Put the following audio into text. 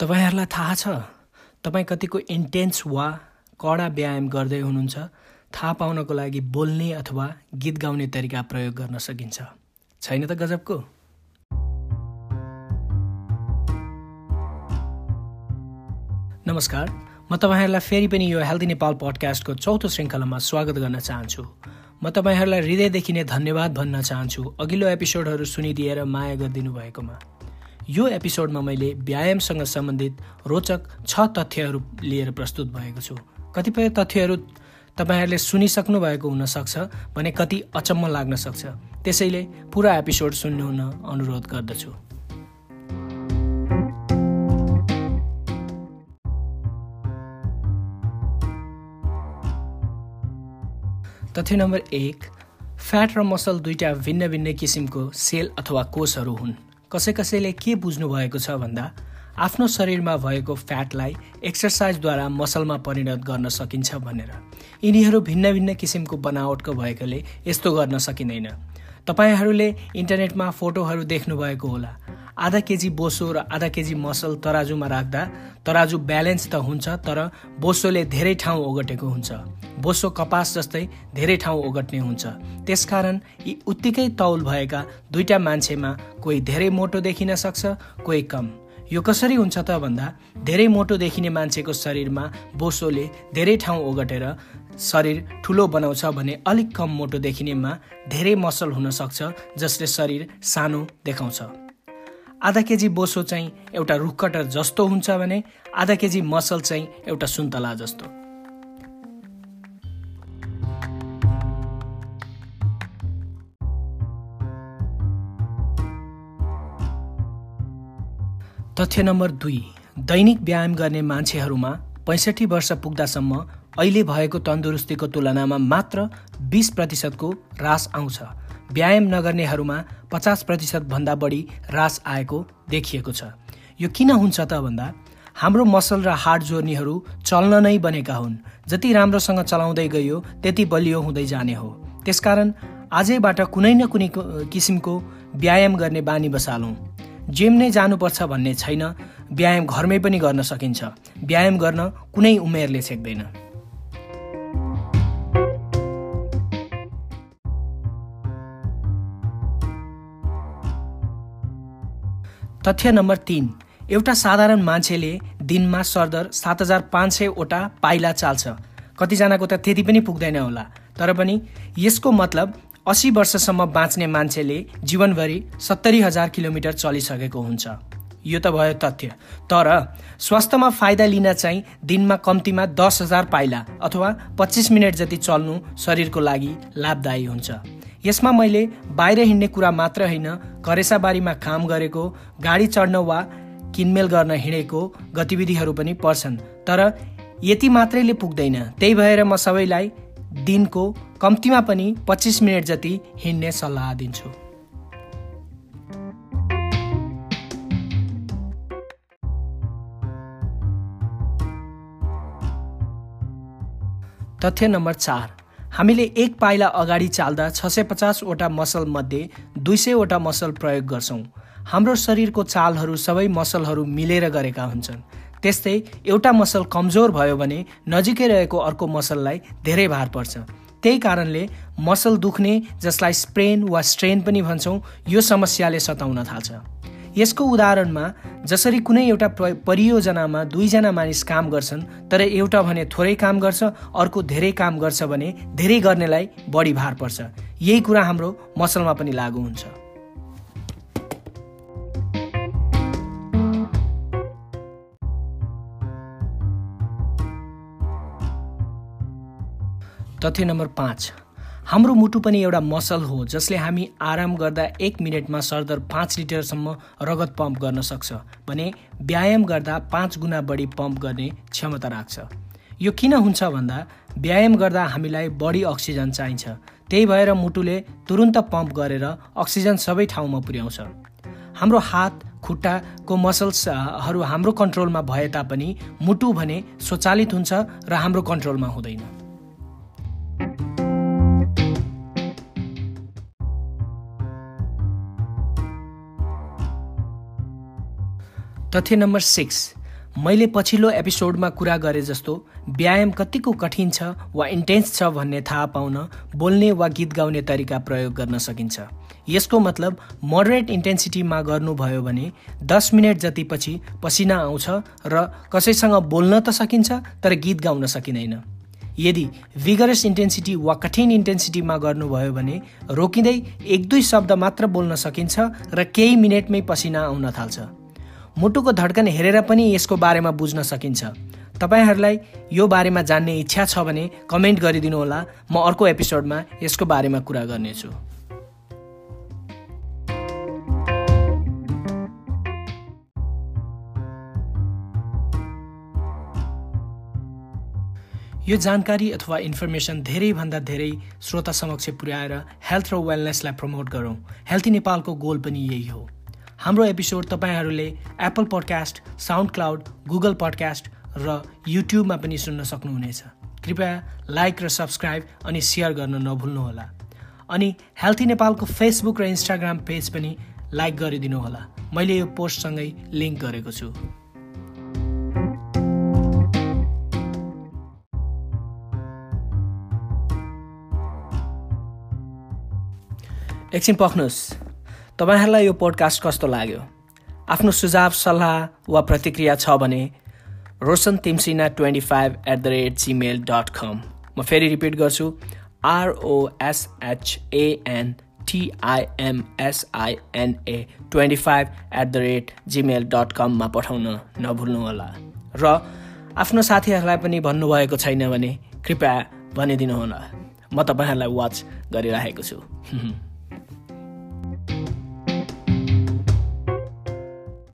तपाईँहरूलाई थाहा छ तपाईँ कतिको इन्टेन्स वा कडा व्यायाम गर्दै हुनुहुन्छ थाहा पाउनको लागि बोल्ने अथवा गीत गाउने तरिका प्रयोग गर्न सकिन्छ। छैन त गजबको? नमस्कार म तपाईँहरूलाई फेरि पनि यो हेल्दी नेपाल पडकास्टको चौथो श्रृङ्खलामा स्वागत गर्न चाहन्छु। म तपाईँहरूलाई हृदयदेखि नै धन्यवाद भन्न चाहन्छु। अघिल्लो एपिसोडहरू सुनिदिएर माया गरिदिनु भएकोमा यो एपिसोडमा मैले व्यायामसँग सम्बन्धित रोचक छ तथ्यहरू लिएर प्रस्तुत भएको छु। कतिपय तथ्यहरू तपाईँहरूले सुनिसक्नु भएको हुनसक्छ भने कति अचम्म लाग्न सक्छ। त्यसैले पुरा एपिसोड सुन्नुहुन अनुरोध गर्दछु। तथ्य नम्बर एक फ्याट र मसल दुईटा भिन्न भिन्न किसिमको सेल अथवा कोषहरू हुन्। कसै कसैले के बुझ्नु भएको छ भन्दा आफ्नो शरीरमा भएको फ्याटलाई एक्सर्साइजद्वारा मसलमा परिणत गर्न सकिन्छ भनेर। यिनीहरू भिन्न भिन्न किसिमको बनावटको भएकोले यस्तो गर्न सकिँदैन। तपाईँहरूले इन्टरनेटमा फोटोहरू देख्नुभएको होला। आधा केजी बोसो र आधा केजी मसल तराजुमा राख्दा तराजु ब्यालेन्स त हुन्छ तर बोसोले धेरै ठाउँ ओगटेको हुन्छ। बोसो कपास जस्तै धेरै ठाउँ ओगट्ने हुन्छ। त्यसकारण यी उत्तिकै तौल भएका दुईटा मान्छेमा कोही धेरै मोटो देखिन सक्छ कोही कम। यो कसरी हुन्छ त भन्दा धेरै मोटो देखिने मान्छेको शरीरमा बोसोले धेरै ठाउँ ओगटेर शरीर ठुलो बनाउँछ भने अलिक कम मोटो देखिनेमा धेरै मसल हुनसक्छ जसले शरीर सानो देखाउँछ। आधा केजी बोसो चाहिँ एउटा रुखकटर जस्तो हुन्छ भने आधा केजी मसल चाहिँ एउटा सुन्तला जस्तो। तथ्य नम्बर दुई दैनिक व्यायाम गर्ने मान्छेहरूमा पैँसठी वर्ष पुग्दासम्म अहिले भएको तन्दुरुस्तीको तुलनामा मात्र बिस प्रतिशतको ह्रास आउँछ। व्यायाम नगर्नेहरूमा पचास प्रतिशतभन्दा बढी ह्रास आएको देखिएको छ। यो किन हुन्छ त भन्दा हाम्रो मसल र हार्ट जोर्नीहरू चल्न नै बनेका हुन्। जति राम्रोसँग चलाउँदै गयो त्यति बलियो हुँदै जाने हो। त्यसकारण आजैबाट कुनै न कुनै किसिमको व्यायाम गर्ने बानी बसालौँ। जिम नै जानुपर्छ भन्ने छैन व्यायाम घरमै पनि गर्न सकिन्छ। व्यायाम गर्न कुनै उमेरले छेक्दैन। तथ्य नम्बर तिन एउटा साधारण मान्छेले दिनमा सरदर सात हजार पाँच सयवटा पाइला चाल्छ। कतिजनाको त त्यति पनि पुग्दैन होला। तर पनि यसको मतलब असी वर्षसम्म बाँच्ने मान्छेले जीवनभरि सत्तरी हजार किलोमिटर चलिसकेको हुन्छ। यो त भयो तथ्य। तर स्वास्थ्यमा फाइदा लिन चाहिँ दिनमा कम्तीमा दस हजार पाइला अथवा पच्चिस मिनट जति चल्नु शरीरको लागि लाभदायी हुन्छ। यसमा मैले बाहिर हिँड्ने कुरा मात्र होइन करेसाबारीमा काम गरेको गाडी चढ्न वा किनमेल गर्न हिँडेको गतिविधिहरू पनि पर्छन्। तर यति मात्रैले पुग्दैन। त्यही भएर म सबैलाई दिनको कम्तीमा पनि पच्चिस मिनट जति हिँड्ने सल्लाह दिन्छु। तथ्य नम्बर चार। हामीले एक पाइला अगाडि चाल्दा छ सय पचासवटा मसलमध्ये दुई सयवटा मसल प्रयोग गर्छौँ। हाम्रो शरीरको चालहरू सबै मसलहरू मिलेर गरेका हुन्छन्। त्यस्तै एउटा मसल कमजोर भयो भने नजिकै रहेको अर्को मसललाई धेरै भार पर्छ। त्यही कारणले मसल दुख्ने जसलाई स्प्रेन वा स्ट्रेन पनि भन्छौँ यो समस्याले सताउन थाल्छ। यसको उदाहरणमा जसरी कुनै एउटा परियोजनामा दुईजना मानिस काम गर्छन् तर एउटा भने थोरै काम गर्छ अर्को धेरै काम गर्छ भने धेरै गर्नेलाई बढी भार पर्छ। यही कुरा हाम्रो मसलमा पनि लागु हुन्छ। तथ्य नम्बर पाँच। हाम्रो मुटु पनि एउटा मसल हो जसले हामी आराम गर्दा एक मिनटमा सरदर पाँच लिटरसम्म रगत पम्प गर्न सक्छ भने व्यायाम गर्दा पाँच गुणा बढी पम्प गर्ने क्षमता राख्छ। यो किन हुन्छ भन्दा व्यायाम गर्दा हामीलाई बढी अक्सिजन चाहिन्छ त्यही भएर मुटुले तुरुन्त पम्प गरेर अक्सिजन सबै ठाउँमा पुर्याउँछ। हाम्रो हात खुट्टाको मसल्सहरू हाम्रो कन्ट्रोलमा भए तापनि मुटु भने स्वचालित हुन्छ र हाम्रो कन्ट्रोलमा हुँदैन। तथ्य नम्बर सिक्स। मैले पछिल्लो एपिसोडमा कुरा गरे जस्तो व्यायाम कतिको कठिन छ वा इन्टेन्स छ भन्ने थाहा पाउन बोल्ने वा गीत गाउने तरिका प्रयोग गर्न सकिन्छ। यसको मतलब मोडरेट इन्टेन्सिटीमा गर्नुभयो भने दस मिनट जतिपछि पसिना आउँछ र कसैसँग बोल्न त सकिन्छ तर गीत गाउन सकिँदैन। यदि भिगरस इन्टेन्सिटी वा कठिन इन्टेन्सिटीमा गर्नुभयो भने रोकिँदै एक दुई शब्द मात्र बोल्न सकिन्छ र केही मिनटमै पसिना आउन थाल्छ। मुटुको धड्कन हेरेर पनि यसको बारेमा बुझ्न सकिन्छ। तपाईँहरूलाई यो बारेमा जान्ने इच्छा छ भने कमेन्ट गरिदिनुहोला। म अर्को एपिसोडमा यसको बारेमा कुरा गर्नेछु। यो जानकारी अथवा इन्फर्मेसन धेरैभन्दा धेरै श्रोता समक्ष पुर्याएर हेल्थ र वेलनेसलाई प्रमोट गरौँ। हेल्थी नेपालको गोल पनि यही हो। हाम्रो एपिसोड तपाईँहरूले Apple podcast SoundCloud Google podcast र युट्युबमा पनि सुन्न सक्नुहुनेछ। कृपया लाइक र सब्सक्राइब अनि सेयर गर्न नभुल्नुहोला। अनि हेल्थी नेपालको फेसबुक र इन्स्टाग्राम पेज पनि लाइक गरिदिनुहोला। मैले यो पोस्टसँगै लिङ्क गरेको छु। एकछिन पख्नुहोस्। तपाईँहरूलाई यो पोडकास्ट कस्तो लाग्यो? आफ्नो सुझाव सल्लाह वा प्रतिक्रिया छ भने Roshan Timsina twenty five at the rate Gmail dot कम म फेरि रिपिट गर्छु आरओएसएचएएन टिआइएमएसआइएनए twenty five at the rate Gmail dot कममा पठाउन नभुल्नुहोला। र आफ्नो साथीहरूलाई पनि भन्नुभएको छैन भने कृपया भनिदिनुहोला। म तपाईँहरूलाई वाच गरिरहेको छु।